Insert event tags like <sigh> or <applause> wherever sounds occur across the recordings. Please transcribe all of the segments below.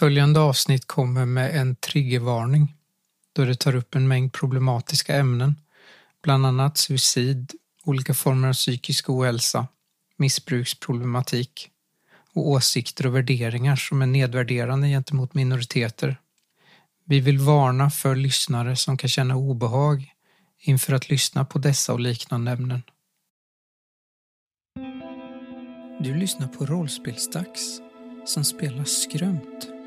Följande avsnitt kommer med en triggervarning då det tar upp en mängd problematiska ämnen, bland annat suicid, olika former av psykisk ohälsa, missbruksproblematik och åsikter och värderingar som är nedvärderande gentemot minoriteter. Vi vill varna för lyssnare som kan känna obehag inför att lyssna på dessa och liknande ämnen. Du lyssnar på Rollspelsdags som spelar Skrömt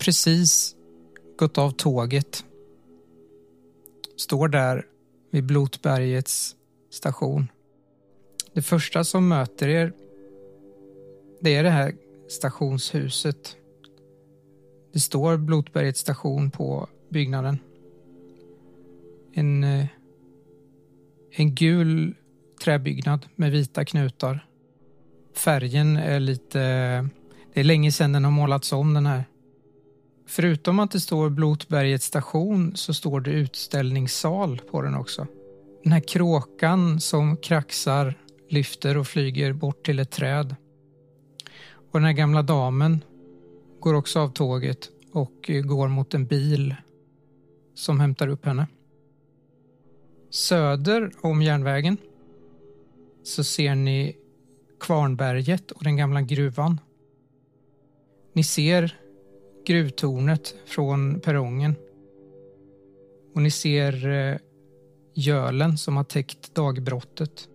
precis gått av tåget. Står där vid Blotbergets station. Det första som möter er det är det här stationshuset. Det står Blotbergets station på byggnaden. En, eh, en gul träbyggnad med vita knutar. Färgen är lite... Det är länge sedan den har målats om den här. Förutom att det står Blotbergets station så står det utställningssal på den också. Den här kråkan som kraxar lyfter och flyger bort till ett träd. Och den här gamla damen går också av tåget och går mot en bil som hämtar upp henne. Söder om järnvägen så ser ni Kvarnberget och den gamla gruvan. Ni ser gruvtornet från perrongen. Och ni ser eh, gölen som har täckt dagbrottet.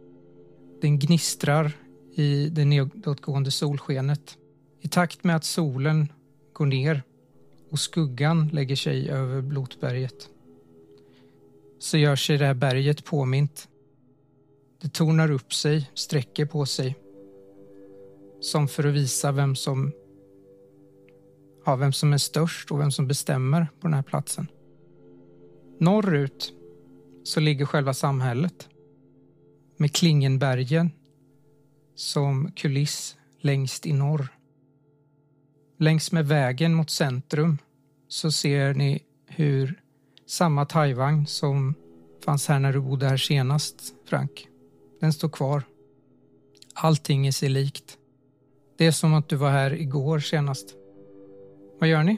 Den gnistrar i det nedåtgående solskenet. I takt med att solen går ner och skuggan lägger sig över Blotberget så gör sig det här berget påmint. Det tornar upp sig, sträcker på sig som för att visa vem som ja, vem som är störst och vem som bestämmer på den här platsen. Norrut så ligger själva samhället med Klingenbergen som kuliss längst i norr. Längs med vägen mot centrum så ser ni hur samma Taiwan som fanns här när du bodde här senast, Frank, den står kvar. Allting är sig likt. Det är som att du var här igår senast. Vad gör ni?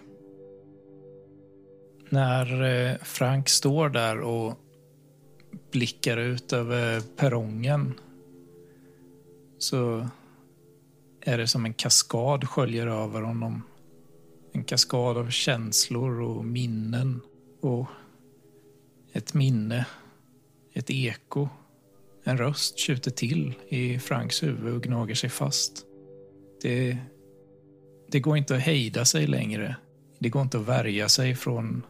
När eh, Frank står där och blickar ut över perrongen så är det som en kaskad sköljer över honom. En kaskad av känslor och minnen och ett minne, ett eko. En röst tjuter till i Franks huvud och gnager sig fast. Det det går inte att hejda sig längre. Det går inte att värja sig från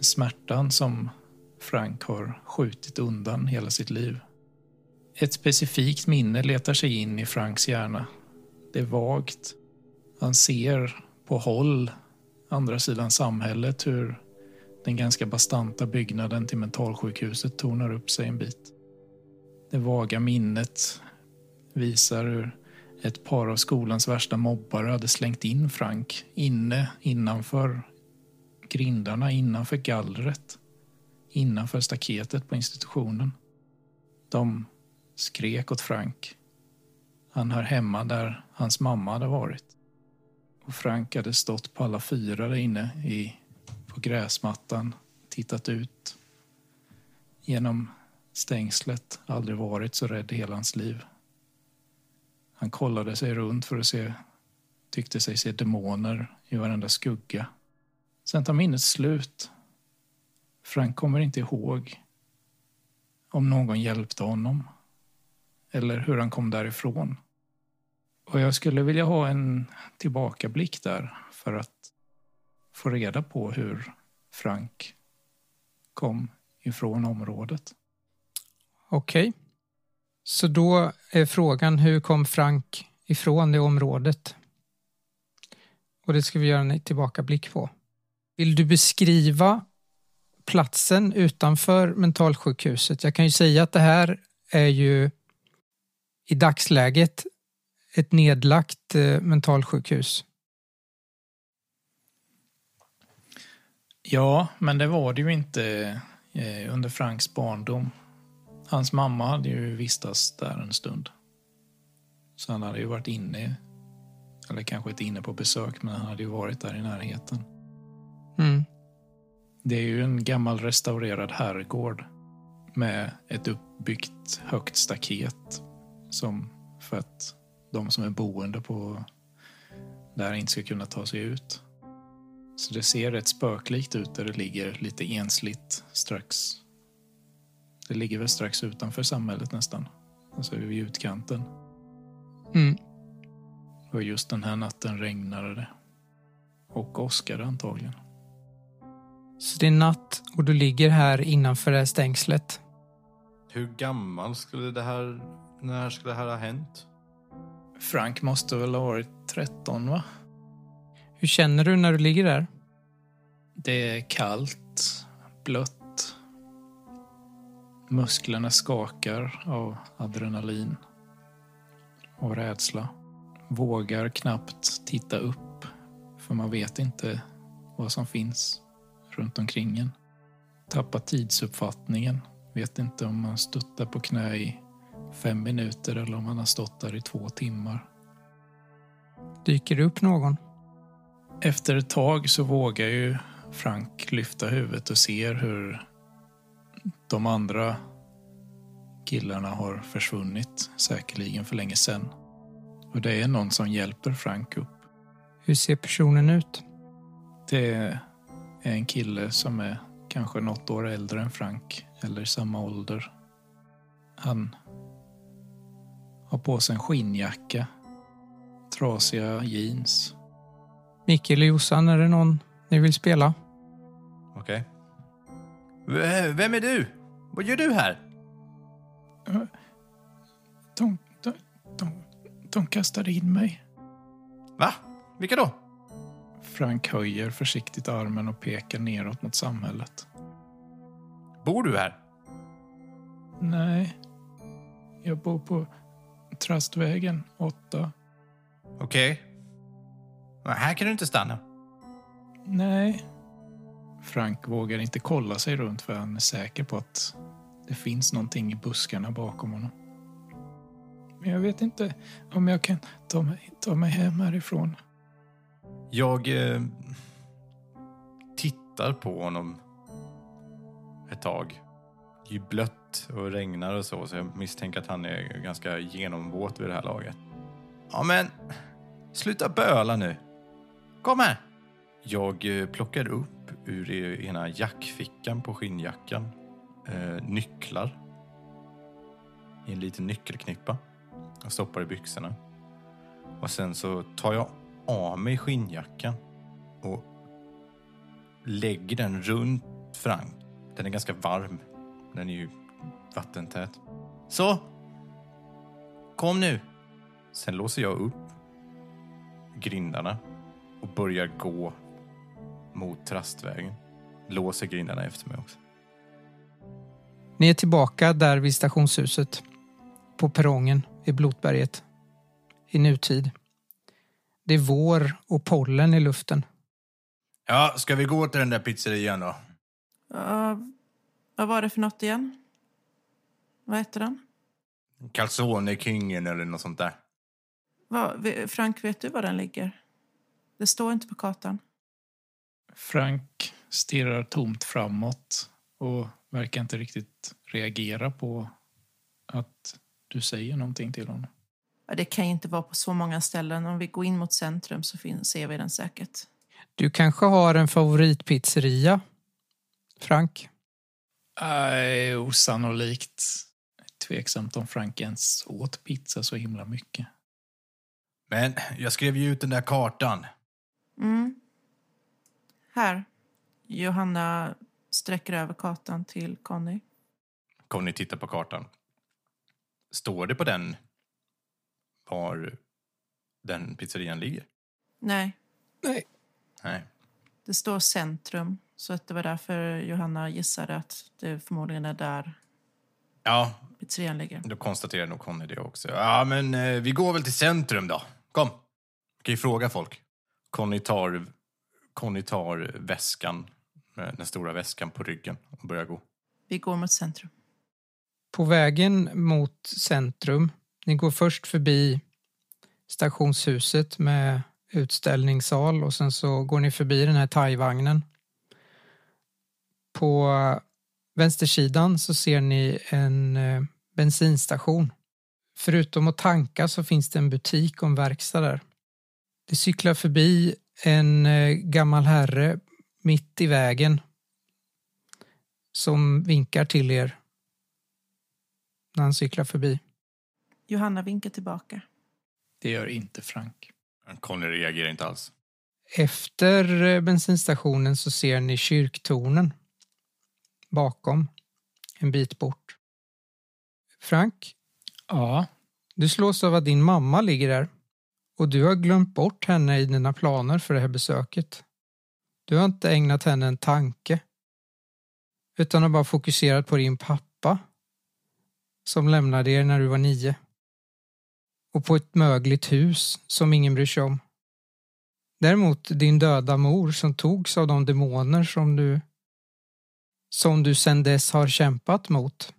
smärtan som Frank har skjutit undan hela sitt liv. Ett specifikt minne letar sig in i Franks hjärna. Det är vagt. Han ser på håll, andra sidan samhället, hur den ganska bastanta byggnaden till mentalsjukhuset tornar upp sig en bit. Det vaga minnet visar hur ett par av skolans värsta mobbare hade slängt in Frank inne innanför grindarna, innanför gallret, innanför staketet på institutionen. De skrek åt Frank. Han hör hemma där hans mamma hade varit. Och Frank hade stått på alla fyra där inne i, på gräsmattan, tittat ut genom stängslet, aldrig varit så rädd i hela hans liv. Han kollade sig runt för att se, tyckte sig se demoner i varenda skugga. Sen tar minnet slut. Frank kommer inte ihåg om någon hjälpte honom eller hur han kom därifrån. Och jag skulle vilja ha en tillbakablick där för att få reda på hur Frank kom ifrån området. Okej. Så då är frågan hur kom Frank ifrån det området? Och det ska vi göra en tillbakablick på. Vill du beskriva platsen utanför mentalsjukhuset? Jag kan ju säga att det här är ju i dagsläget ett nedlagt eh, mentalsjukhus. Ja, men det var det ju inte eh, under Franks barndom. Hans mamma hade ju vistats där en stund. Så han hade ju varit inne, eller kanske inte inne på besök, men han hade ju varit där i närheten. Mm. Det är ju en gammal restaurerad herrgård med ett uppbyggt högt staket som för att de som är boende på där inte ska kunna ta sig ut. Så det ser rätt spöklikt ut där det ligger lite ensligt strax. Det ligger väl strax utanför samhället nästan. Alltså vid utkanten. Mm. Och just den här natten regnade det. Och åskade antagligen. Så det är natt och du ligger här innanför det här stängslet. Hur gammal skulle det här... När skulle det här ha hänt? Frank måste väl ha varit 13 va? Hur känner du när du ligger där? Det är kallt, blött. Musklerna skakar av adrenalin och rädsla. Vågar knappt titta upp för man vet inte vad som finns runt omkring en. Tappar tidsuppfattningen. Vet inte om man stöttar på knä i fem minuter eller om man har stått där i två timmar. Dyker det upp någon? Efter ett tag så vågar ju Frank lyfta huvudet och ser hur de andra killarna har försvunnit, säkerligen för länge sedan. Och det är någon som hjälper Frank upp. Hur ser personen ut? Det är en kille som är kanske något år äldre än Frank, eller samma ålder. Han har på sig en skinnjacka, trasiga jeans. Mikael och Jossan, är det någon ni vill spela? Okej. V- Vem är du? Vad gör du här? De, de, de, de kastade in mig. Va? Vilka då? Frank höjer försiktigt armen och pekar neråt mot samhället. Bor du här? Nej, jag bor på Trastvägen 8. Okej. Men Här kan du inte stanna. Nej. Frank vågar inte kolla sig runt för han är säker på att det finns någonting i buskarna bakom honom. Men jag vet inte om jag kan ta mig, ta mig hem härifrån. Jag eh, tittar på honom ett tag. Det är ju blött och regnar och så, så jag misstänker att han är ganska genomvåt vid det här laget. Ja, men sluta böla nu. Kom här! Jag eh, plockar upp ur ena jackfickan på skinnjackan eh, nycklar i en liten nyckelknippa och stoppar i byxorna. Och sen så tar jag av mig skinnjackan och lägger den runt Frank. Den är ganska varm. Den är ju vattentät. Så. Kom nu. Sen låser jag upp grindarna och börjar gå mot Trastvägen. Låser grindarna efter mig också. Ni är tillbaka där vid stationshuset. På perrongen i Blotberget. I nutid. Det är vår och pollen i luften. Ja, ska vi gå till den där pizzerian då? Ja, vad var det för något igen? Vad heter den? Calzone Kingen eller något sånt där. Vad, ve- Frank, vet du var den ligger? Det står inte på kartan. Frank stirrar tomt framåt och verkar inte riktigt reagera på att du säger någonting till honom. Ja, det kan ju inte vara på så många ställen. Om vi går in mot centrum så ser vi den säkert. Du kanske har en favoritpizzeria? Frank? Nej, osannolikt. Tveksamt om Frank ens åt pizza så himla mycket. Men jag skrev ju ut den där kartan. Mm. Här. Johanna sträcker över kartan till Conny. Conny tittar på kartan. Står det på den var den pizzerian ligger? Nej, Nej. Nej. det står centrum. Så att det var därför Johanna gissade att det förmodligen är där Ja, pizzerian ligger. då konstaterar nog Conny det också. Ja, men eh, vi går väl till centrum då. Kom. Vi kan ju fråga folk. Conny tar, Conny tar väskan, eh, den stora väskan på ryggen och börjar gå. Vi går mot centrum. På vägen mot centrum, ni går först förbi stationshuset med utställningssal och sen så går ni förbi den här thai-vagnen. På vänstersidan så ser ni en eh, bensinstation. Förutom att tanka så finns det en butik och en verkstad där. Det cyklar förbi en eh, gammal herre mitt i vägen som vinkar till er när han cyklar förbi. Johanna vinkar tillbaka. Det gör inte Frank. Conny reagerar inte alls. Efter eh, bensinstationen så ser ni kyrktornen bakom, en bit bort. Frank, Ja, du slås av att din mamma ligger där och du har glömt bort henne i dina planer för det här besöket. Du har inte ägnat henne en tanke utan har bara fokuserat på din pappa som lämnade er när du var nio och på ett mögligt hus som ingen bryr sig om. Däremot din döda mor som togs av de demoner som du som du sedan dess har kämpat mot.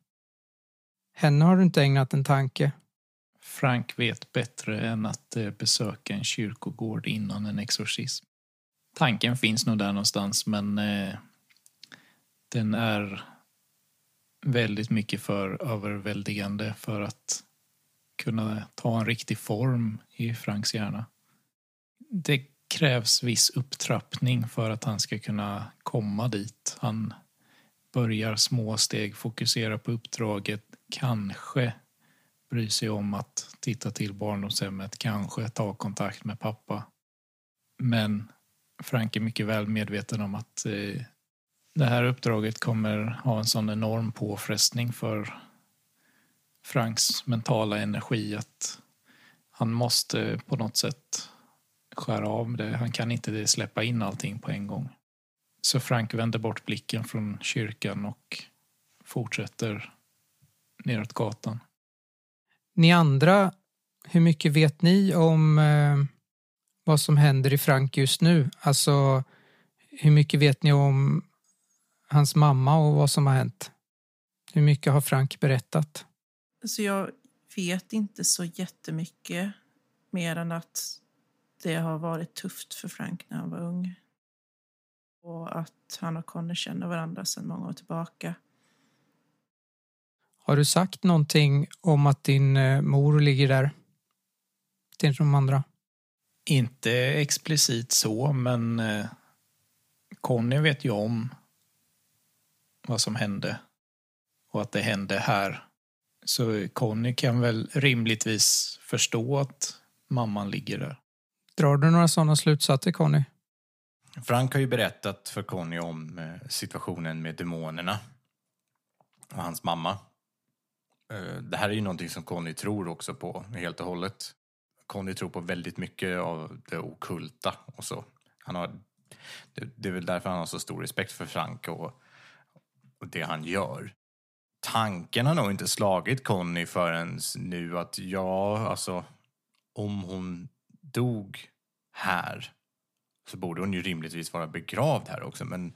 Henne har du inte ägnat en tanke. Frank vet bättre än att eh, besöka en kyrkogård innan en exorcism. Tanken finns nog där någonstans, men eh, den är väldigt mycket för överväldigande för att kunna ta en riktig form i Franks hjärna. Det krävs viss upptrappning för att han ska kunna komma dit. Han börjar små steg, fokusera på uppdraget, kanske bry sig om att titta till barndomshemmet, kanske ta kontakt med pappa. Men Frank är mycket väl medveten om att eh, det här uppdraget kommer ha en sån enorm påfrestning för Franks mentala energi att han måste på något sätt skära av det. Han kan inte släppa in allting på en gång. Så Frank vänder bort blicken från kyrkan och fortsätter neråt gatan. Ni andra, hur mycket vet ni om eh, vad som händer i Frank just nu? Alltså, hur mycket vet ni om hans mamma och vad som har hänt? Hur mycket har Frank berättat? Alltså jag vet inte så jättemycket mer än att det har varit tufft för Frank när han var ung. Och att han och Conny känner varandra sedan många år tillbaka. Har du sagt någonting om att din eh, mor ligger där? Till de andra? Inte explicit så, men eh, Conny vet ju om vad som hände och att det hände här. Så Conny kan väl rimligtvis förstå att mamman ligger där. Drar du några sådana slutsatser, Conny? Frank har ju berättat för Conny om eh, situationen med demonerna och hans mamma. Eh, det här är ju någonting som Conny tror också på helt och hållet. Conny tror på väldigt mycket av det okulta och så. Han har, det, det är väl därför han har så stor respekt för Frank och, och det han gör. Tanken har nog inte slagit Conny förrän nu att ja, alltså om hon dog här så borde hon ju rimligtvis vara begravd här också. Men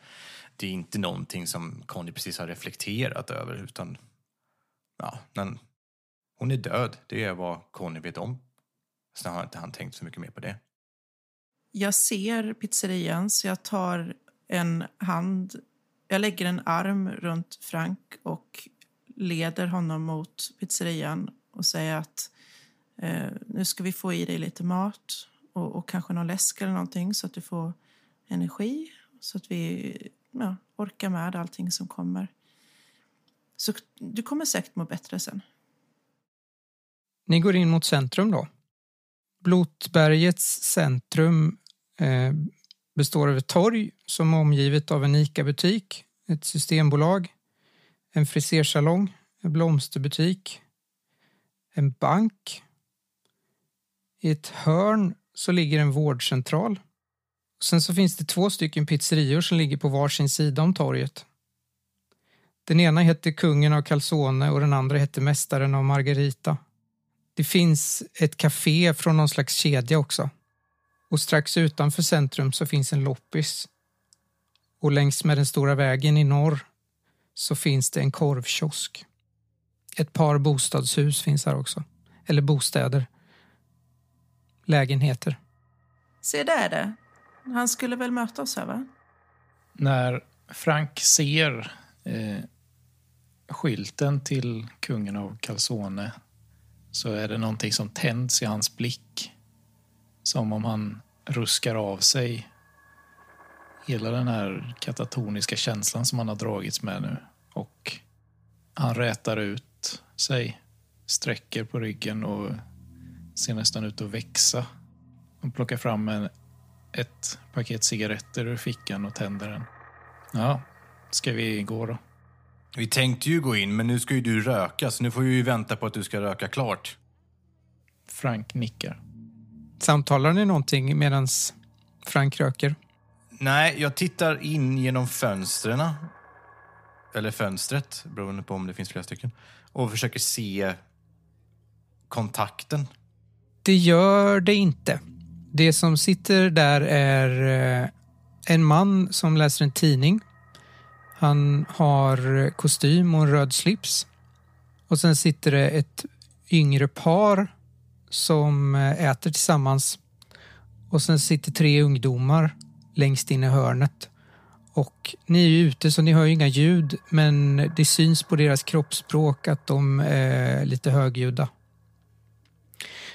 det är inte någonting som Conny precis har reflekterat över. Utan, ja, men hon är död. Det är vad Conny vet om. Sen har inte han tänkt så mycket mer på det. Jag ser pizzerian så jag tar en hand, jag lägger en arm runt Frank och leder honom mot pizzerian och säger att eh, nu ska vi få i dig lite mat och, och kanske någon läsk eller någonting så att du får energi så att vi ja, orkar med allting som kommer. Så du kommer säkert må bättre sen. Ni går in mot centrum då. Blotbergets centrum eh, består av ett torg som är omgivet av en ICA-butik, ett systembolag, en frisersalong, en blomsterbutik, en bank. I ett hörn så ligger en vårdcentral. Sen så finns det två stycken pizzerior som ligger på varsin sida om torget. Den ena heter Kungen av Calzone och den andra heter Mästaren av Margarita. Det finns ett café från någon slags kedja också. Och strax utanför centrum så finns en loppis. Och längs med den stora vägen i norr så finns det en korvkiosk. Ett par bostadshus finns här också. Eller bostäder. Lägenheter. Se där det. Han skulle väl möta oss här va? När Frank ser eh, skylten till kungen av Calzone så är det någonting som tänds i hans blick. Som om han ruskar av sig hela den här katatoniska känslan som han har dragits med nu. Och han rätar ut sig, sträcker på ryggen och ser nästan ut att växa. Han plockar fram en, ett paket cigaretter ur fickan och tänder den. Ja, ska vi gå då? Vi tänkte ju gå in, men nu ska ju du röka, så nu får vi ju vänta på att du ska röka klart. Frank nickar. Samtalar ni någonting medan Frank röker? Nej, jag tittar in genom fönstren. Eller fönstret, beroende på om det finns flera stycken. Och försöker se kontakten. Det gör det inte. Det som sitter där är eh, en man som läser en tidning. Han har kostym och en röd slips. Och sen sitter det ett yngre par som eh, äter tillsammans. Och sen sitter tre ungdomar längst in i hörnet. Och ni är ju ute så ni hör ju inga ljud men det syns på deras kroppsspråk att de är lite högljudda.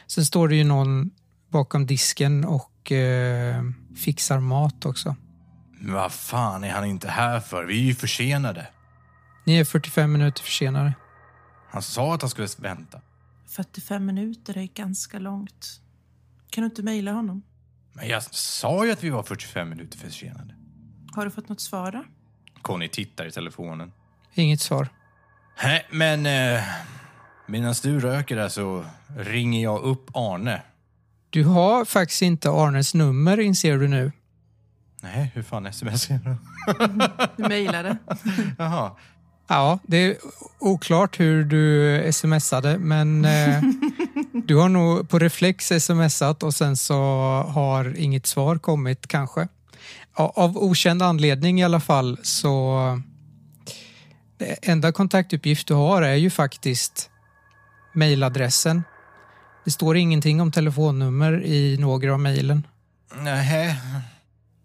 Sen står det ju någon bakom disken och eh, fixar mat också. Men vad fan är han inte här för? Vi är ju försenade. Ni är 45 minuter försenade. Han sa att han skulle vänta. 45 minuter är ganska långt. Kan du inte mejla honom? Men jag sa ju att vi var 45 minuter försenade. Har du fått något svar då? Conny tittar i telefonen. Inget svar. Nej, men eh, medan du röker där så ringer jag upp Arne. Du har faktiskt inte Arnes nummer inser du nu. Nej, hur fan sms är det? <laughs> Du mejlade. <laughs> Jaha. Ja, det är oklart hur du smsade men eh, du har nog på reflex smsat och sen så har inget svar kommit kanske. Av okänd anledning i alla fall så det enda kontaktuppgift du har är ju faktiskt mejladressen. Det står ingenting om telefonnummer i några av mejlen. Nej.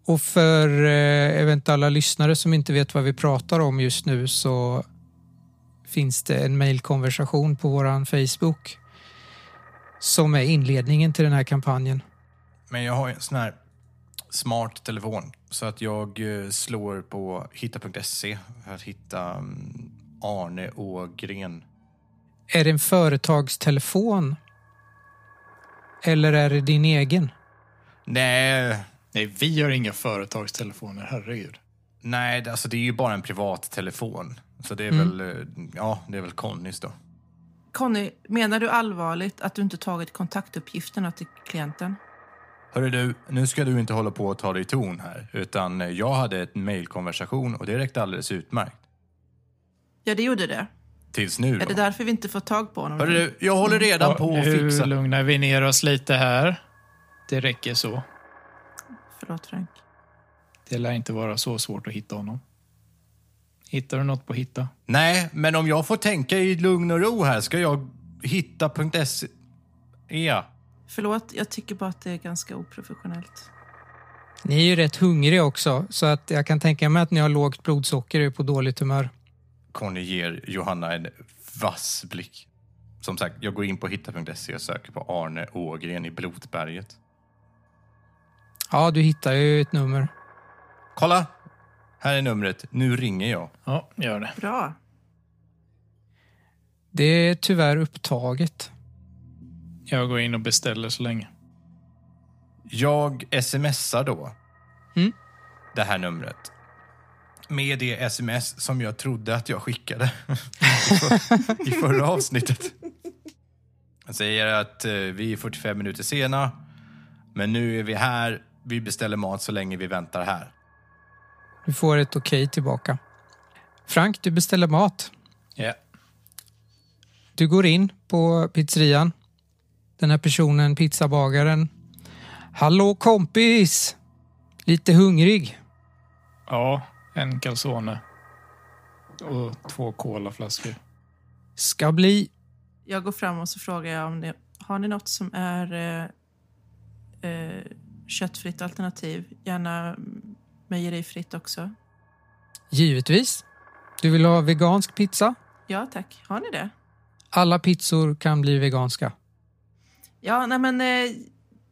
Och för eh, eventuella lyssnare som inte vet vad vi pratar om just nu så finns det en mejlkonversation på våran Facebook som är inledningen till den här kampanjen. Men jag har en sån här smart telefon så att jag eh, slår på hitta.se för att hitta mm, Arne Ågren. Är det en företagstelefon? Eller är det din egen? Nej, Nej, vi har inga företagstelefoner, herregud. nej, det- alltså det är ju bara en privat telefon. Så det är Mm. väl, eh, ja, det är väl Connys då. Conny, menar du allvarligt att du inte tagit kontaktuppgifterna till klienten? Hörru du, nu ska du inte hålla på och ta dig ton här, utan eh, jag hade ett mejlkonversation och det räckte alldeles utmärkt. Ja, det gjorde det. Tills nu Är det då. därför vi inte får tag på honom? Hörru du, jag håller redan Ja, på att nu fixa. lugnar vi ner oss lite här. Det räcker så. Förlåt, Frank. Det lär inte vara så svårt att hitta honom. Hittar du något på hitta? Nej, men om jag får tänka i lugn och ro här ska jag hitta.se. Ja. Förlåt, jag tycker bara att det är ganska oprofessionellt. Ni är ju rätt hungriga också så att jag kan tänka mig att ni har lågt blodsocker och är på dåligt humör. Conny ger Johanna en vass blick. Som sagt, jag går in på hitta.se och söker på Arne Ågren i Blotberget. Ja, du hittar ju ett nummer. Kolla! Här är numret. Nu ringer jag. Ja, gör det. Bra. Det är tyvärr upptaget. Jag går in och beställer så länge. Jag smsar då Mm. det här numret med det sms som jag trodde att jag skickade i, <laughs> för, i förra avsnittet. Jag säger att eh, vi är 45 minuter sena, men nu är vi här. Vi beställer mat så länge vi väntar här. Du får ett okej tillbaka. Frank, du beställer mat. Ja. Du går in på pizzerian. Den här personen, pizzabagaren. Hallå kompis! Lite hungrig. Ja, en calzone. Och två colaflaskor. Ska bli. Jag går fram och så frågar jag om det, har ni något som är eh, eh, köttfritt alternativ? Gärna mejerifritt också. Givetvis. Du vill ha vegansk pizza? Ja, tack. Har ni det? Alla pizzor kan bli veganska. Ja, nej men eh,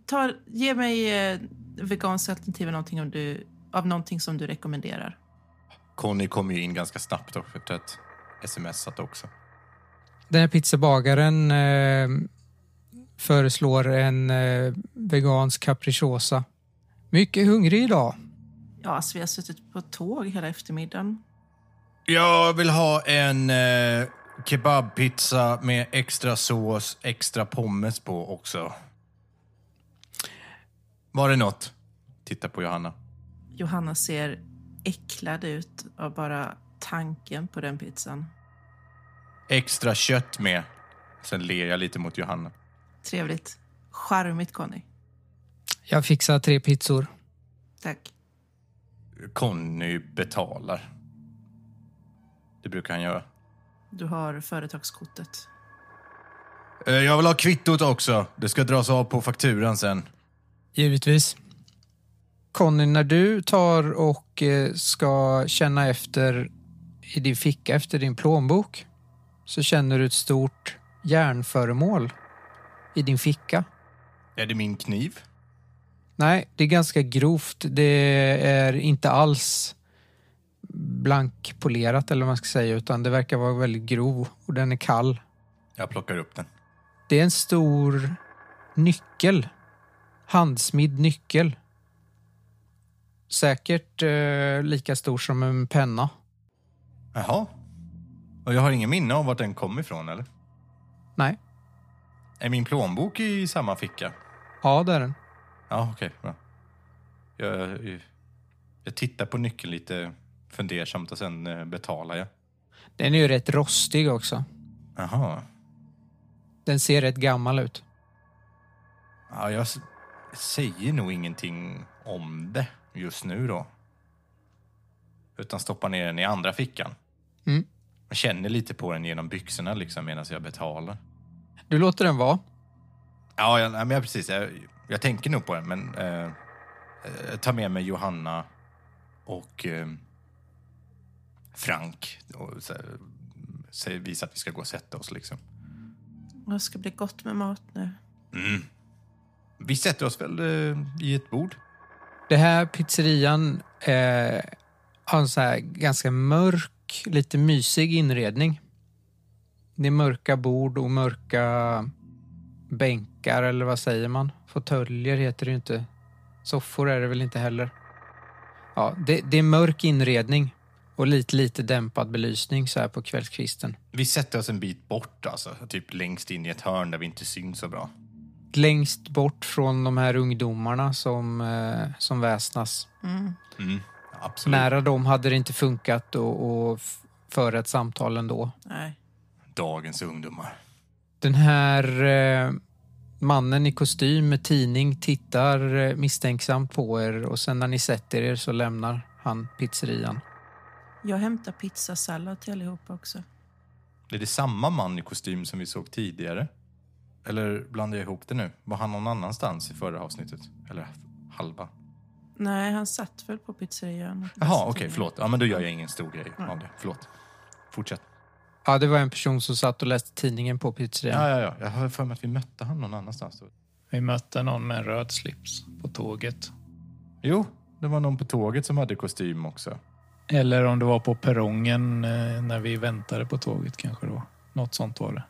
ta, ge mig eh, veganskt alternativ någonting, om du, av någonting som du rekommenderar. Conny kom ju in ganska snabbt och efter ett smsat också. Den här pizzabagaren eh, föreslår en eh, vegansk capricciosa. Mycket hungrig idag. Ja, alltså vi har suttit på tåg hela eftermiddagen. Jag vill ha en eh, kebabpizza med extra sås, extra pommes på också. Var det något? Titta på Johanna. Johanna ser äcklad ut av bara tanken på den pizzan. Extra kött med. Sen ler jag lite mot Johanna. Trevligt. Charmigt, Conny. Jag fixar tre pizzor. Tack. Conny betalar. Det brukar han göra. Du har företagskortet. Eh, Jag vill ha kvittot också. Det ska dras av på fakturan sen. Givetvis. Conny, när du tar och eh, ska känna efter i din ficka efter din plånbok så känner du ett stort järnföremål i din ficka. Är det min kniv? Nej, det är ganska grovt. Det är inte alls blankpolerat eller vad man ska säga utan det verkar vara väldigt grov och den är kall. Jag plockar upp den. Det är en stor nyckel. Handsmidd nyckel. Säkert eh, lika stor som en penna. Jaha. Och jag har ingen minne av vart den kom ifrån, eller? Nej, Är min plånbok i samma ficka? ja det är den. Ja, okej. bra. Jag, jag, tittar på nyckeln lite fundersamt och sen eh, betalar jag. Den är ju rätt rostig också. Jaha. Den ser rätt gammal ut. Ja, jag säger nog ingenting om det just nu då. Utan stoppar ner den i andra fickan. Mm. Jag känner lite på den genom byxorna liksom medan jag betalar. Du låter den vara. Ja, jag, men jag, precis. Jag, jag tänker nog på den, men eh, jag tar med mig Johanna och eh, Frank och så, säger, visar att vi ska gå och sätta oss. Liksom. Det ska bli gott med mat nu. Mm. Vi sätter oss väl eh, i ett bord. Det här pizzerian eh, har en så här ganska mörk, lite mysig inredning. Det är mörka bord och mörka bänkar, eller vad säger man? Fåtöljer heter det ju inte. Soffor är det väl inte heller. Ja, det, det är mörk inredning och lite, lite dämpad belysning så här på kvällskvisten. Vi sätter oss en bit bort, alltså. Typ längst in i ett hörn där vi inte syns så bra. Längst bort från de här ungdomarna som, eh, som väsnas. Mm. Mm. Absolut. Nära dem hade det inte funkat att föra ett samtal ändå. Nej. Dagens ungdomar. Den här eh, mannen i kostym med tidning tittar eh, misstänksamt på er och sen när ni sätter er så lämnar han pizzerian. Jag hämtar pizzasallad till allihopa också. Är det samma man i kostym som vi såg tidigare? Eller blandar jag ihop det nu? Var han någon annanstans i förra avsnittet? Eller halva? Nej, han satt väl på pizzerian. Jaha, okej, förlåt. Ja, men då gör jag ingen stor grej av det. Förlåt. Fortsätt. Ja, det var en person som satt och läste tidningen på pizzerian. Ja, ja, ja. Jag har för mig att vi mötte han någon annanstans. Vi mötte någon med en röd slips på tåget. Jo, det var någon på tåget som hade kostym också. Eller om det var på perrongen eh, när vi väntade på tåget kanske då. Något sånt var det.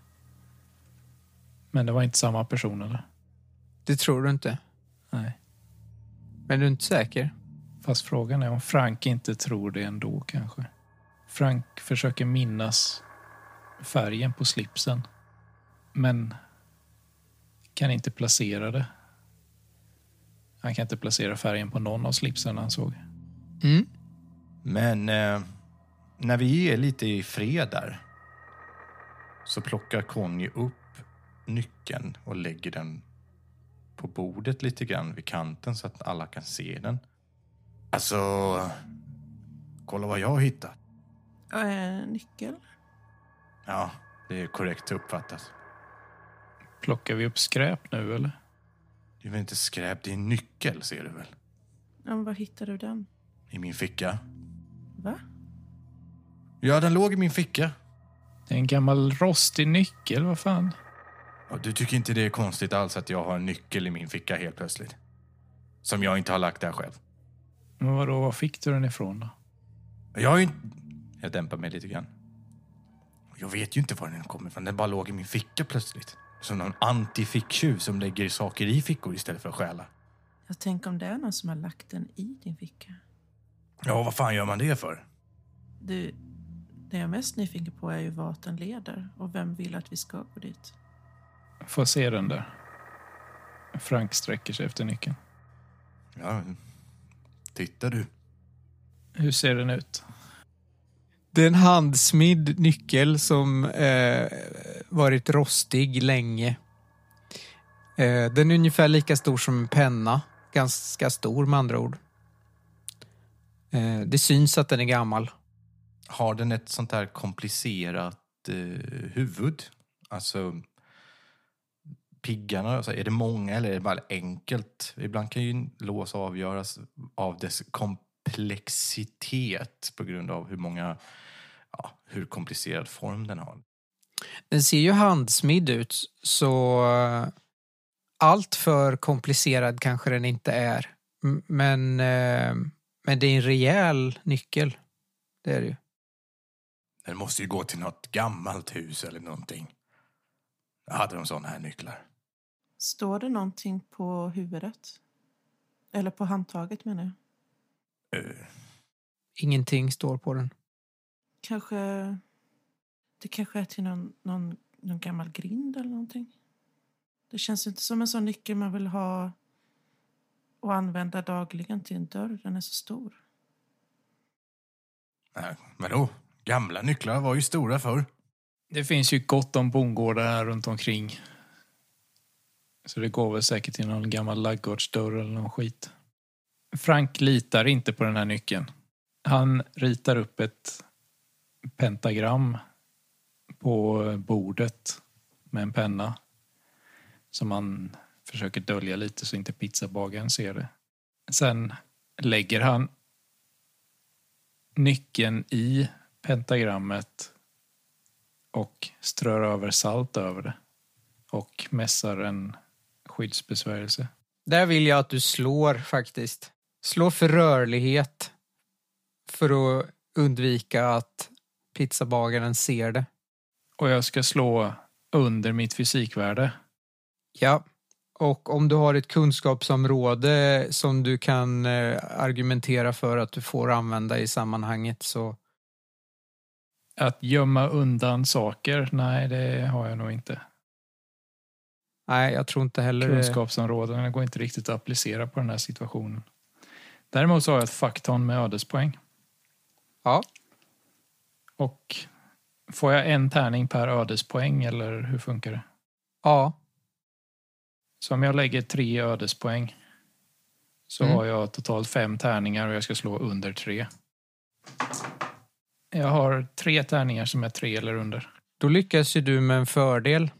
Men det var inte samma person eller? Det tror du inte? Nej. Men du är inte säker? Fast frågan är om Frank inte tror det ändå kanske. Frank försöker minnas färgen på slipsen. Men kan inte placera det. Han kan inte placera färgen på någon av slipsen han såg. Mm. Men eh, när vi är lite i fred där så plockar Conny upp nyckeln och lägger den på bordet lite grann vid kanten så att alla kan se den. Alltså, kolla vad jag har hittat. Äh, nyckel? Ja, det är korrekt uppfattat. Plockar vi upp skräp nu eller? Det är väl inte skräp, det är en nyckel ser du väl? Ja, men var hittade du den? I min ficka. Va? Ja, den låg i min ficka. Det är en gammal rostig nyckel, vad fan? Och du tycker inte det är konstigt alls att jag har en nyckel i min ficka helt plötsligt? Som jag inte har lagt där själv. Men vadå, var fick du den ifrån då? Jag har ju inte... Jag dämpar mig lite grann. Jag vet ju inte var den kommer ifrån. Den bara låg i min ficka plötsligt. Som någon anti-ficktjuv som lägger saker i fickor istället för att stjäla. Jag tänker om det är någon som har lagt den i din ficka. Ja, vad fan gör man det för? Du, det jag är mest nyfiken på är ju vart den leder och vem vill att vi ska gå dit. Får se den där. Frank sträcker sig efter nyckeln. Ja, titta du. Hur ser den ut? Det är en handsmidd nyckel som eh, varit rostig länge. Eh, den är ungefär lika stor som en penna. Ganska stor med andra ord. Eh, det syns att den är gammal. Har den ett sånt där komplicerat eh, huvud? Alltså, piggarna, alltså, är det många eller är det bara enkelt? Ibland kan ju en lås avgöras av dess komplexitet på grund av hur många, ja, hur komplicerad form den har. Den ser ju handsmidd ut, så eh, allt för komplicerad kanske den inte är. Men, eh, men det är en rejäl nyckel. Det är det ju. Den måste ju gå till något gammalt hus eller någonting. Jag hade de såna här nycklar. Står det någonting på huvudet? Eller på handtaget menar jag. Eh, Ingenting står på den. Kanske... Det kanske är till någon, någon, någon gammal grind eller någonting. Det känns inte som en sån nyckel man vill ha och använda dagligen till en dörr. Den är så stor. nej, vadå? Gamla nycklar var ju stora förr. Det finns ju gott om bondgårdar här runt omkring. Så det går väl säkert till någon gammal laggårdsdörr eller någon skit. Frank litar inte på den här nyckeln. Han ritar upp ett pentagram på bordet med en penna som han försöker dölja lite så inte pizzabagaren ser det. Sen lägger han nyckeln i pentagrammet och strör över salt över det och mässar en skyddsbesvärjelse. Där vill jag att du slår faktiskt. Slå för rörlighet för att undvika att pizzabagaren ser det. Och jag ska slå under mitt fysikvärde. Ja, och om du har ett kunskapsområde som du kan eh, argumentera för att du får använda i sammanhanget så Att gömma undan saker, nej det har jag nog inte. nej, jag tror inte heller. Kunskapsområdena går inte riktigt att applicera på den här situationen. Däremot så har jag ett fakton med ödespoäng. Ja, Och får jag en tärning per ödespoäng eller hur funkar det? ja, Så om jag lägger tre ödespoäng så Mm. har jag totalt fem tärningar och jag ska slå under tre. Jag har tre tärningar som är tre eller under. då lyckas ju du med en fördel.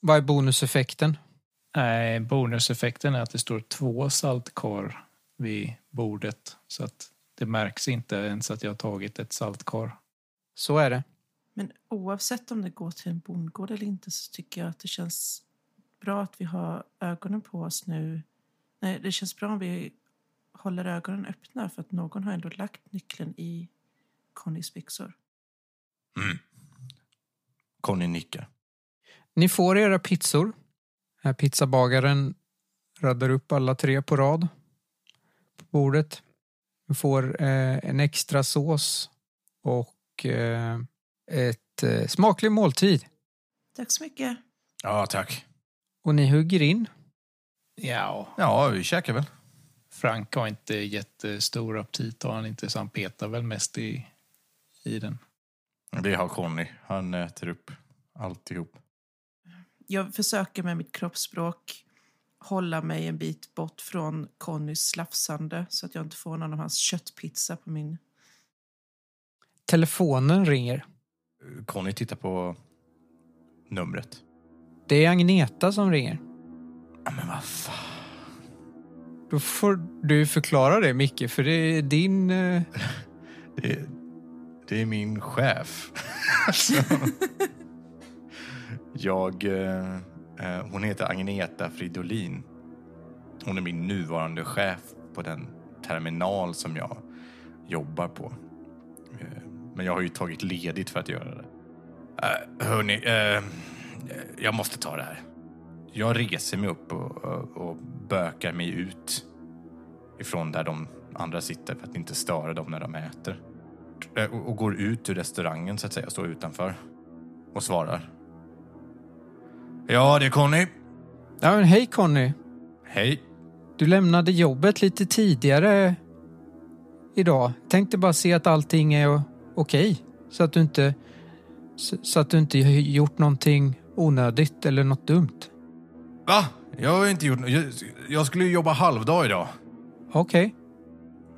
Vad är bonuseffekten? Nej, bonuseffekten är att det står två saltkar vid bordet. Så att det märks inte ens att jag har tagit ett saltkar. Så är det. Men oavsett om det går till en bondgård eller inte så tycker jag att det känns bra att vi har ögonen på oss nu. Nej, det känns bra om vi håller ögonen öppna för att någon har ändå lagt nyckeln i Connys byxor. Mm. Conny nickar. Ni får era pizzor. Här pizzabagaren raddar upp alla tre på rad. bordet. Du får eh, en extra sås och eh, ett eh, smaklig måltid. Tack så mycket. Ja, tack. Och ni hugger in. Ja, Ja, vi käkar väl. Frank har inte jättestor aptit har han inte, så han petar väl mest i, i den. Det har Conny. Han äter upp alltihop. Jag försöker med mitt kroppsspråk hålla mig en bit bort från Connys slafsande så att jag inte får någon av hans köttpizza på min... Telefonen ringer. Conny tittar på numret. Det är Agneta som ringer. Ja, men vad fan. Då får du förklara det, Micke, för det är din... eh, <laughs> Det, det är min chef. <laughs> Jag... Eh, eh, hon heter Agneta Fridolin. Hon är min nuvarande chef på den terminal som jag jobbar på. Men jag har ju tagit ledigt för att göra det. Uh, hörni, eh, jag måste ta det här. Jag reser mig upp och, och, och bökar mig ut ifrån där de andra sitter för att inte störa dem när de äter. Eh, Och, och går ut ur restaurangen så att säga, står utanför och svarar. Ja, det är Conny. Ja, men hej Conny. Hej. Du lämnade jobbet lite tidigare idag. Tänkte bara se att allting är okej. Så att du inte så, att du inte har gjort någonting onödigt eller något dumt. Va? Jag har inte gjort jag, jag skulle ju jobba halvdag idag. Okej.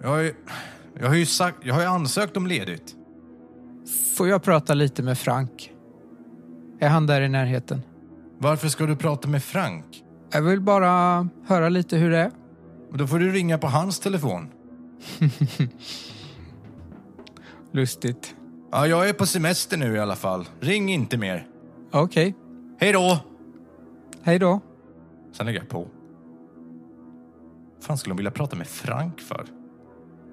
Jag har ju, jag har ju, sagt, jag har ju ansökt om ledigt. Får jag prata lite med Frank? Är han där i närheten? Varför ska du prata med Frank? Jag vill bara höra lite hur det är. Då får du ringa på hans telefon. <laughs> Lustigt. Ja, jag är på semester nu i alla fall. Ring inte mer. Okej. Hej då! Hej då. Sen lägger jag på. fan skulle de vilja prata med Frank för?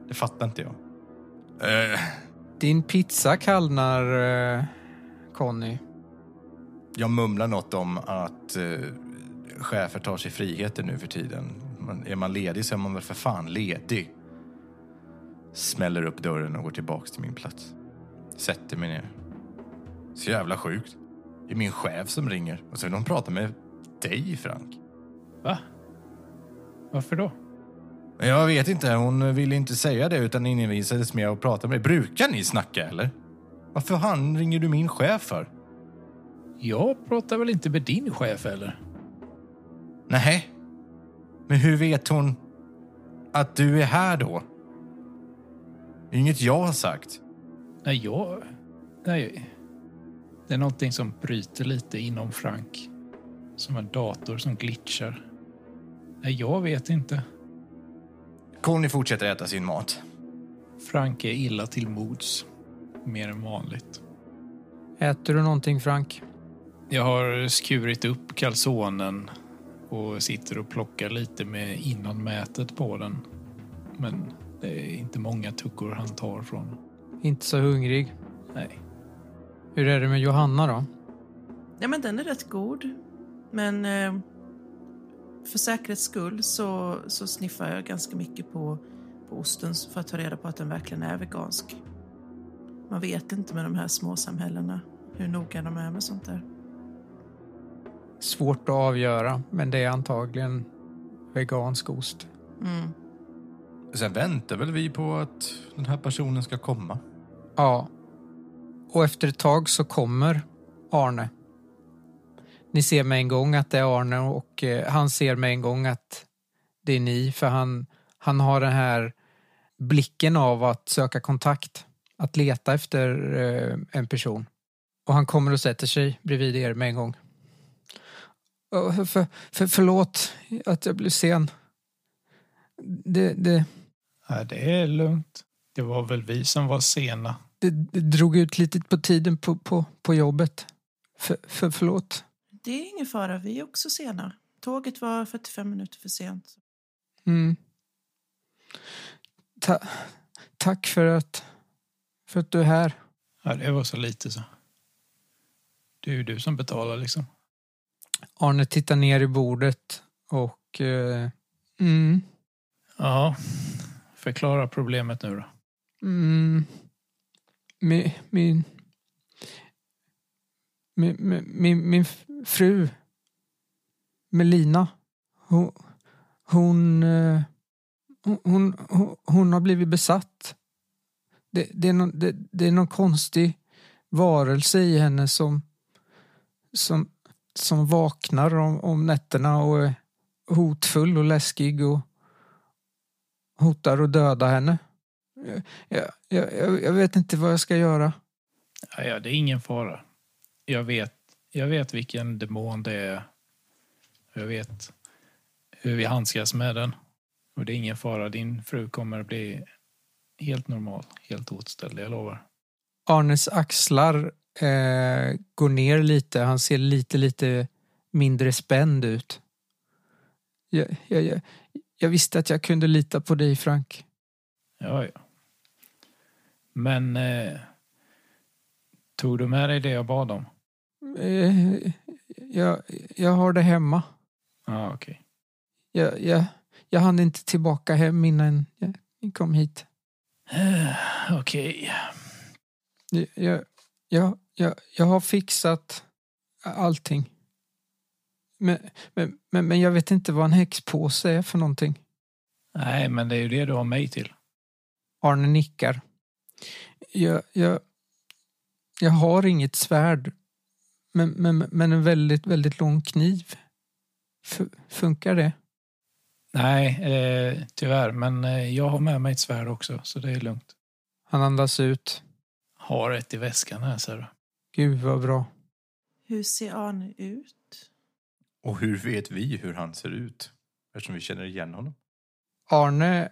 Det fattar inte jag. Eh, Din pizza kallnar, eh, Conny. jag mumlar något om att eh, chefer tar sig friheter nu för tiden. Men är man ledig så är man väl för fan ledig. Smäller upp dörren och går tillbaks till min plats. Sätter mig ner. Så jävla sjukt. Det är min chef som ringer och så vill de prata med dig, Frank. Va? Varför då? Jag vet inte, hon ville inte säga det utan envisades med att prata med dig. Brukar ni snacka eller? Varför han ringer du min chef för? Jag pratar väl inte med din chef eller? Nej. Men hur vet hon att du är här då? Inget jag har sagt. Nej, jag... Nej. Det är någonting som bryter lite inom Frank. Som en dator som glitchar. Nej, jag vet inte. Conny fortsätter äta sin mat. Frank är illa till mods. Mer än vanligt. Äter du någonting, Frank? Jag har skurit upp kalsonen och sitter och plockar lite med innanmätet på den. Men det är inte många tuggor han tar från. Inte så hungrig. Nej. Hur är det med Johanna då? Ja, men den är rätt god. Men eh, för säkerhets skull så, så sniffar jag ganska mycket på, på osten för att ta reda på att den verkligen är vegansk. Man vet inte med de här småsamhällena hur noga de är med sånt där. Svårt att avgöra, men det är antagligen vegansk ost. Mm. Sen väntar väl vi på att den här personen ska komma. Ja. Och efter ett tag så kommer Arne. Ni ser med en gång att det är Arne och eh, han ser med en gång att det är ni för han, han har den här blicken av att söka kontakt. Att leta efter eh, en person. Och han kommer och sätter sig bredvid er med en gång. För, för, förlåt att jag blev sen. Det, det, Nej, det är lugnt. Det var väl vi som var sena. det, det drog ut lite på tiden på, på, på jobbet. För, för, förlåt. Det är ingen fara, vi är också sena. Tåget var 45 minuter för sent. Mm. Ta, tack för att, för att du är här. Ja, det var så lite så. Det är ju du som betalar liksom. Arne tittar ner i bordet och... Eh, mm, Ja, Förklara problemet nu då. Mm, min, min, min, min, min fru Melina, hon, eh, hon, hon, hon, hon har blivit besatt. Det, det, är någon, det, det är någon konstig varelse i henne som, som, som vaknar om, om nätterna och är hotfull och läskig och hotar att döda henne. Jag, jag, jag vet inte vad jag ska göra. Ja, ja, det är ingen fara. Jag vet, jag vet vilken demon det är. Jag vet hur vi handskas med den. Och det är ingen fara. Din fru kommer att bli helt normal, helt åtställd, jag lovar. Arnes axlar eh, går ner lite. Han ser lite, lite mindre spänd ut. Jag, jag, jag, visste att jag kunde lita på dig, Frank. Ja, ja. Men eh, tog du med dig det jag bad om? Eh, jag, jag har det hemma. Ja, okej. Okay. Jag, jag, jag hann inte tillbaka hem innan jag kom hit. okej. Okay. Jag, jag, jag, jag har fixat allting. Men, men, men, men jag vet inte vad en häxpåse är för någonting. Nej, men det är ju det du har mig till. Arne nickar. Jag, jag, jag har inget svärd, men, men, men en väldigt, väldigt lång kniv. F funkar det? Nej, eh, tyvärr, men eh, jag har med mig ett svärd också, så det är lugnt. Han andas ut. Har ett i väskan här, ser du. Gud vad bra. Hur ser Arne ut? Och hur vet vi hur han ser ut? Eftersom vi känner igen honom. Arne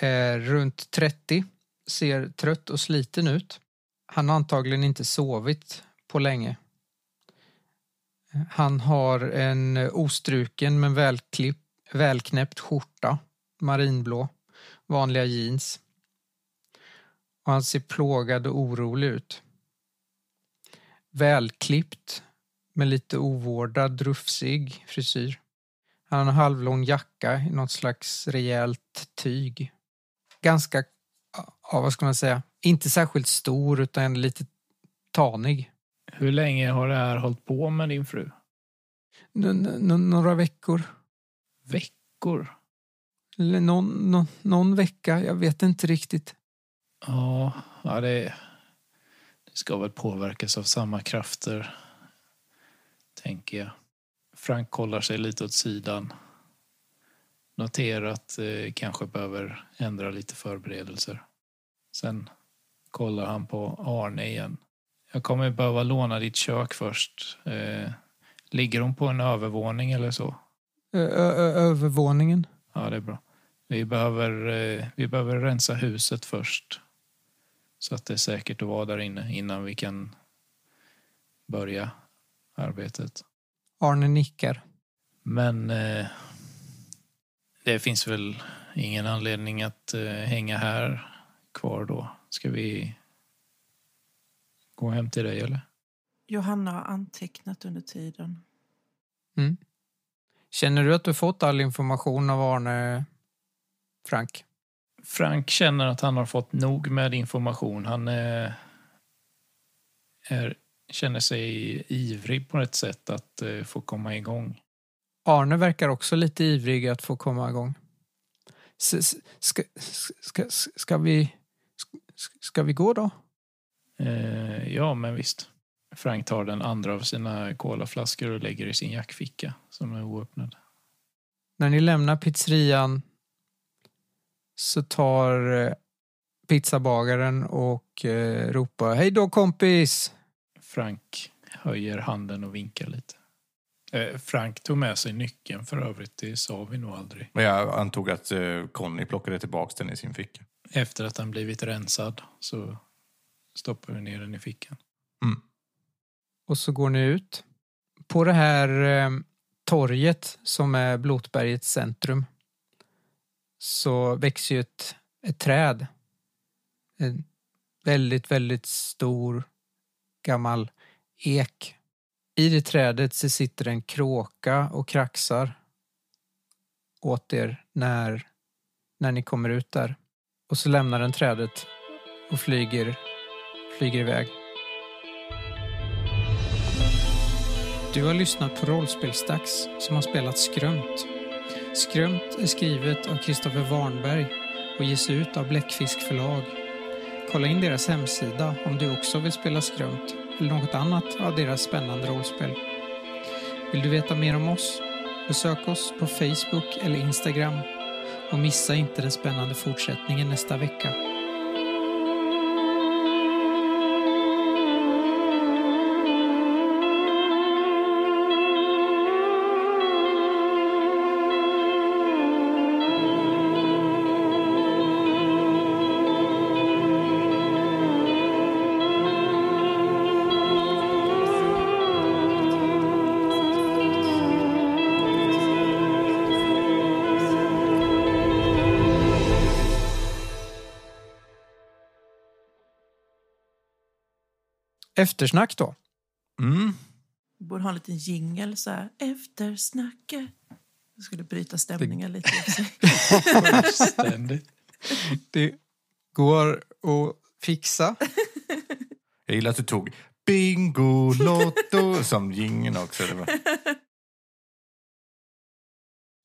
är runt 30, ser trött och sliten ut. Han har antagligen inte sovit på länge. Han har en ostruken men välklipp, välknäppt skjorta, marinblå, vanliga jeans. Och han ser plågad och orolig ut. Välklippt med lite ovårdad, rufsig frisyr. Han har en halvlång jacka i något slags rejält tyg. Ganska, ja vad ska man säga, inte särskilt stor utan lite tanig. Hur länge har det här hållit på med din fru? N några veckor. Veckor? Eller någon, någon, någon vecka, jag vet inte riktigt. Ja, ja det, det ska väl påverkas av samma krafter, tänker jag. Frank kollar sig lite åt sidan. Noterar att eh, kanske behöver ändra lite förberedelser. Sen kollar han på Arne igen. Jag kommer behöva låna ditt kök först. Eh, ligger hon på en övervåning eller så? Övervåningen? Ja, det är bra. Vi behöver, eh, vi behöver rensa huset först. Så att det är säkert att vara där inne innan vi kan börja arbetet. Arne nickar. Men eh, det finns väl ingen anledning att eh, hänga här kvar då. Ska vi gå hem till dig eller? Johanna har antecknat under tiden. Mm. Känner du att du fått all information av Arne Frank? Frank känner att han har fått nog med information. Han eh, är känner sig ivrig på ett sätt att eh, få komma igång. Arne verkar också lite ivrig att få komma igång. S ska, ska, ska, vi, ska vi gå då? Eh, ja, men visst. Frank tar den andra av sina kolaflaskor och lägger i sin jackficka som är oöppnad. När ni lämnar pizzerian så tar eh, pizzabagaren och eh, ropar Hej då kompis! Frank höjer handen och vinkar lite. Eh, Frank tog med sig nyckeln för övrigt, det sa vi nog aldrig. Jag antog att eh, Conny plockade tillbaka den i sin ficka. Efter att han blivit rensad så stoppar vi ner den i fickan. Mm. Och så går ni ut. På det här eh, torget som är Blotbergets centrum så växer ju ett, ett träd. En väldigt, väldigt stor gammal ek. I det trädet så sitter en kråka och kraxar åt er när när ni kommer ut där. Och så lämnar den trädet och flyger, flyger iväg. Du har lyssnat på Rollspelsdags som har spelat Skrömt. Skrömt är skrivet av Kristoffer Warnberg och ges ut av Bläckfisk förlag. Kolla in deras hemsida om du också vill spela Skrömt eller något annat av deras spännande rollspel. Vill du veta mer om oss? Besök oss på Facebook eller Instagram och missa inte den spännande fortsättningen nästa vecka. Eftersnack då. Mm. Vi borde ha en liten jingel så här. Eftersnacket. Det skulle bryta stämningen lite. sig. Fullständigt. Det går att fixa. <laughs> Jag gillar att du tog Bingo Lotto som jingeln också. Det var...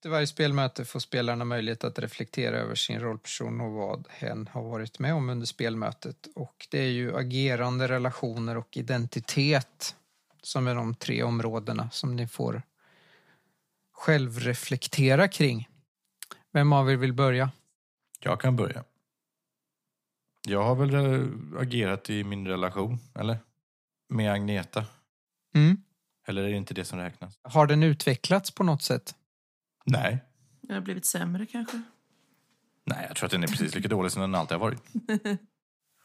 Efter varje spelmöte får spelarna möjlighet att reflektera över sin rollperson och vad hen har varit med om under spelmötet. Och det är ju agerande, relationer och identitet som är de tre områdena som ni får självreflektera kring. Vem av er vill börja? Jag kan börja. Jag har väl eh, agerat i min relation, eller? Med Agneta. Mm. Eller är det inte det som räknas? Har den utvecklats på något sätt? Nej. Det har blivit sämre kanske. Nej, jag tror att den är precis lika dålig som den alltid har varit. <laughs>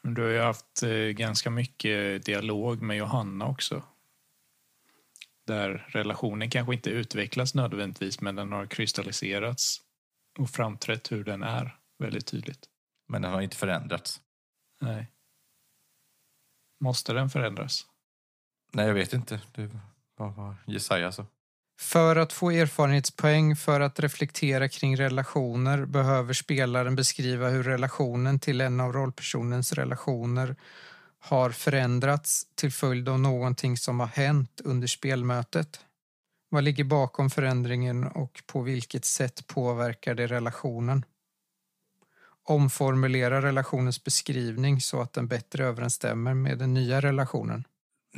Men Du har ju haft eh, ganska mycket dialog med Johanna också. Där relationen kanske inte utvecklas nödvändigtvis men den har kristalliserats och framträtt hur den är väldigt tydligt. Men den har inte förändrats. Nej. Måste den förändras? Nej, jag vet inte. Det var vad Jesaja sa. För att få erfarenhetspoäng för att reflektera kring relationer behöver spelaren beskriva hur relationen till en av rollpersonens relationer har förändrats till följd av någonting som har hänt under spelmötet. Vad ligger bakom förändringen och på vilket sätt påverkar det relationen? Omformulera relationens beskrivning så att den bättre överensstämmer med den nya relationen.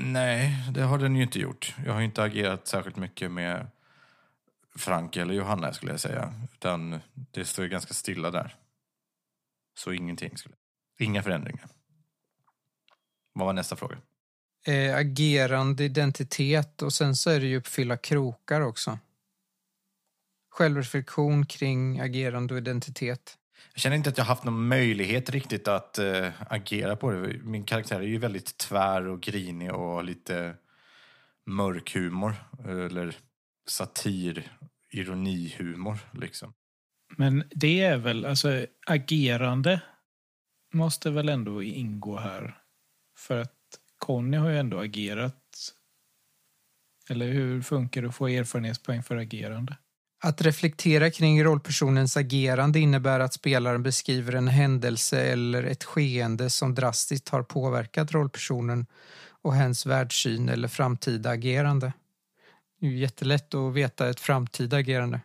Nej, det har den ju inte gjort. Jag har inte agerat särskilt mycket med Frank eller Johanna skulle jag säga. Utan det står ju ganska stilla där. Så ingenting. Skulle Inga förändringar. Vad var nästa fråga? Eh, agerande identitet och sen så är det ju uppfylla krokar också. Självreflektion kring agerande och identitet. Jag känner inte att jag haft någon möjlighet riktigt att äh, agera på det. Min karaktär är ju väldigt tvär och grinig och lite mörk humor. Eller satir, ironihumor liksom. Men det är väl, alltså agerande måste väl ändå ingå här. För att Conny har ju ändå agerat. Eller hur funkar det att få erfarenhetspoäng för agerande? Att reflektera kring rollpersonens agerande innebär att spelaren beskriver en händelse eller ett skeende som drastiskt har påverkat rollpersonen och hens världssyn eller framtida agerande. Det är ju jättelätt att veta ett framtida agerande.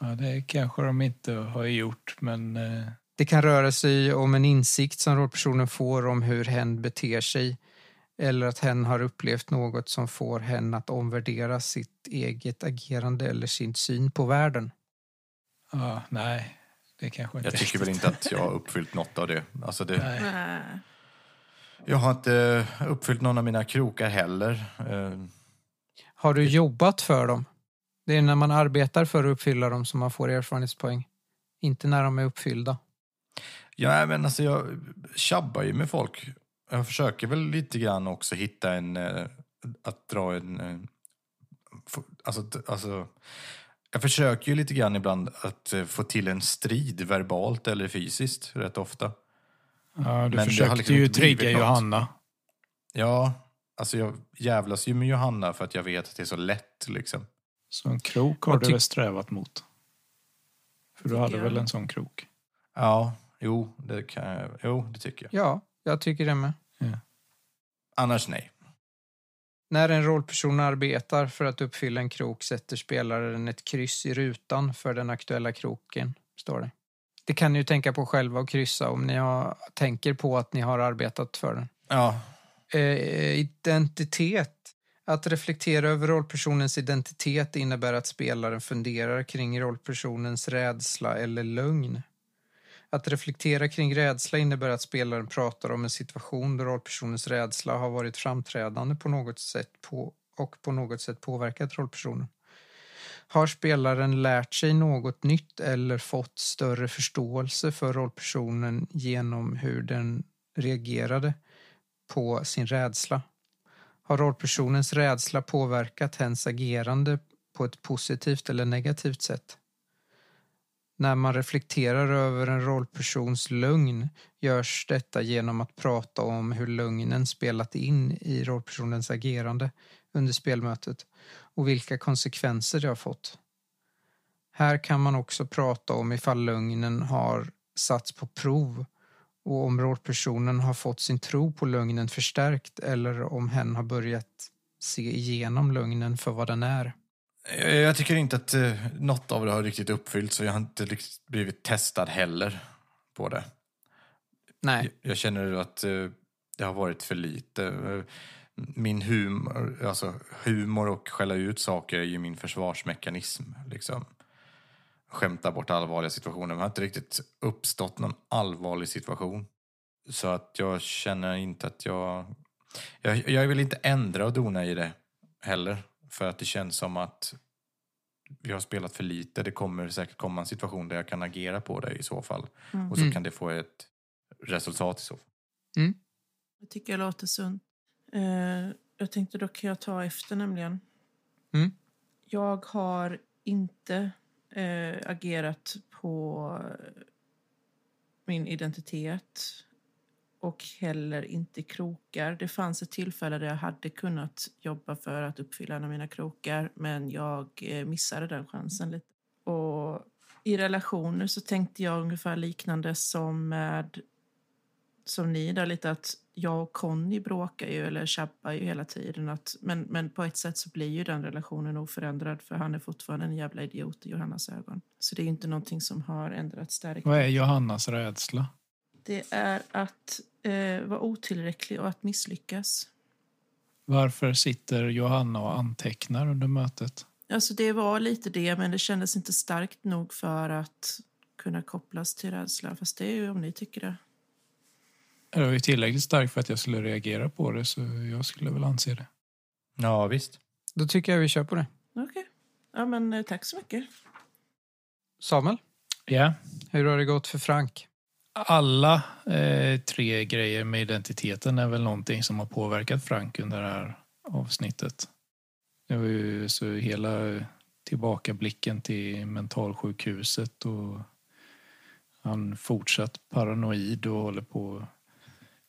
Ja, det kanske de inte har gjort, men eh, Det kan röra sig om en insikt som rollpersonen får om hur hen beter sig eller att hen har upplevt något som får hen att omvärdera sitt eget agerande eller sin syn på världen. ja, nej. Det kanske inte Jag tycker väl riktigt- inte att jag har uppfyllt något av det. Alltså det Nej. Nej. jag har inte uppfyllt någon av mina krokar heller. Eh, Har du jobbat för dem? Det är när man arbetar för att uppfylla dem som man får erfarenhetspoäng. Inte när de är uppfyllda. Ja, men alltså jag tjabbar ju med folk. Jag försöker väl lite grann också hitta en... eh, Att dra en... eh, Alltså, alltså, jag försöker ju lite grann ibland att eh, få till en strid verbalt eller fysiskt rätt ofta. Ja, du Men försökte liksom ju trigga något. Johanna. Ja, alltså jag jävlas ju med Johanna för att jag vet att det är så lätt liksom. Så en krok har du väl strävat mot? För du hade väl en sån krok? Ja, jo, det kan jag. Jo, det tycker jag. Ja, jag tycker det med. Annars nej. När en rollperson arbetar för att uppfylla en krok sätter spelaren ett kryss i rutan för den aktuella kroken, står det. Det kan ni ju tänka på själva och kryssa om ni har, tänker på att ni har arbetat för den. Ja, Eh, identitet. Att reflektera över rollpersonens identitet innebär att spelaren funderar kring rollpersonens rädsla eller lögn. Att reflektera kring rädsla innebär att spelaren pratar om en situation där rollpersonens rädsla har varit framträdande på något sätt på, och på något sätt påverkat rollpersonen. Har spelaren lärt sig något nytt eller fått större förståelse för rollpersonen genom hur den reagerade på sin rädsla? Har rollpersonens rädsla påverkat hens agerande på ett positivt eller negativt sätt? När man reflekterar över en rollpersons lögn görs detta genom att prata om hur lögnen spelat in i rollpersonens agerande under spelmötet och vilka konsekvenser det har fått. Här kan man också prata om ifall lögnen har satts på prov och om rollpersonen har fått sin tro på lögnen förstärkt eller om hen har börjat se igenom lögnen för vad den är. Jag jag tycker inte att eh, något av det har riktigt uppfyllts så jag har inte riktigt blivit testad heller på det. Nej. Jag, jag känner att eh, det har varit för lite. Eh, Min humor, alltså humor och skälla ut saker är ju min försvarsmekanism. Liksom. Skämta bort allvarliga situationer. Men det har inte riktigt uppstått någon allvarlig situation. Så att jag känner inte att jag... Jag, jag vill inte ändra och dona i det heller. För att det känns som att vi har spelat för lite. Det kommer säkert komma en situation där jag kan agera på det i så fall. Och så Mm. kan det få ett resultat i så fall. Det tycker jag låter sunt. Eh, jag tänkte då kan jag ta efter nämligen. Mm. Jag har inte eh, agerat på min identitet och heller inte krokar. Det fanns ett tillfälle där jag hade kunnat jobba för att uppfylla en av mina krokar men jag eh, missade den chansen lite. Och i relationer så tänkte jag ungefär liknande som med som ni där lite att jag och Conny bråkar ju eller tjabbar ju hela tiden. Att, men, men på ett sätt så blir ju den relationen oförändrad för han är fortfarande en jävla idiot i Johannas ögon. Så det är ju inte någonting som har ändrats där. Vad är Johannas rädsla? Det är att eh, vara otillräcklig och att misslyckas. Varför sitter Johanna och antecknar under mötet? Alltså det var lite det, men det kändes inte starkt nog för att kunna kopplas till rädsla. Fast det är ju om ni tycker det. Det var ju tillräckligt starkt för att jag skulle reagera på det, så jag skulle väl anse det. Ja, visst. Då tycker jag vi kör på det. Okej. Ja, men eh, tack så mycket. Samuel, Ja. hur har det gått för Frank? Alla eh, tre grejer med identiteten är väl någonting som har påverkat Frank under det här avsnittet. Det var ju så hela tillbakablicken till mentalsjukhuset och han fortsatt paranoid och håller på.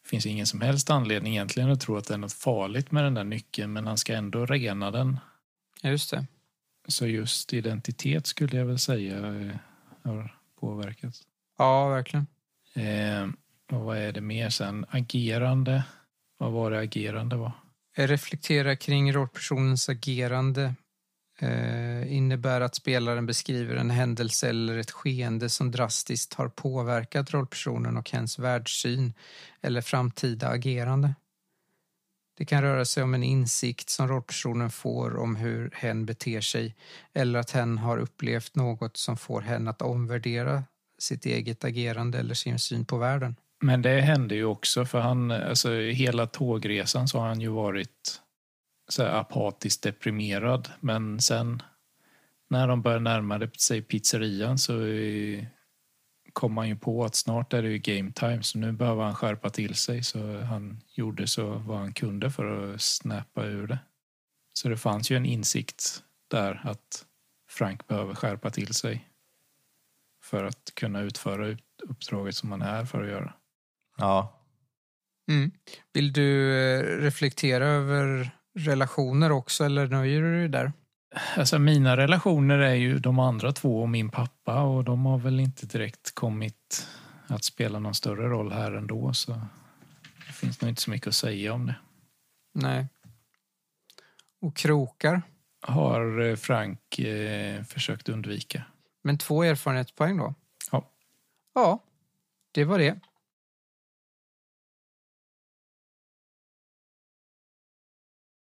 Det finns ingen som helst anledning egentligen att tro att det är något farligt med den där nyckeln men han ska ändå rena den. Just det. Så just identitet skulle jag väl säga eh, har påverkat. Ja, verkligen. Eh, och vad är det mer sen? Agerande. Vad var det agerande var? Reflektera kring rollpersonens agerande eh, innebär att spelaren beskriver en händelse eller ett skeende som drastiskt har påverkat rollpersonen och hens världssyn eller framtida agerande. Det kan röra sig om en insikt som rollpersonen får om hur hen beter sig eller att hen har upplevt något som får hen att omvärdera sitt eget agerande eller sin syn på världen. Men det hände ju också för han, alltså hela tågresan så har han ju varit så här apatiskt deprimerad. Men sen när de började närma sig pizzerian så kom han ju på att snart är det ju game time så nu behöver han skärpa till sig. Så han gjorde så vad han kunde för att snappa ur det. Så det fanns ju en insikt där att Frank behöver skärpa till sig för att kunna utföra ut- uppdraget som han är för att göra. Ja. Mm. Vill du eh, reflektera över relationer också eller nöjer du dig där? Alltså mina relationer är ju de andra två och min pappa och de har väl inte direkt kommit att spela någon större roll här ändå så det finns nog inte så mycket att säga om det. Nej. Och krokar. Har eh, Frank eh, försökt undvika. Men två erfarenhetspoäng då? Ja. Ja, det var det.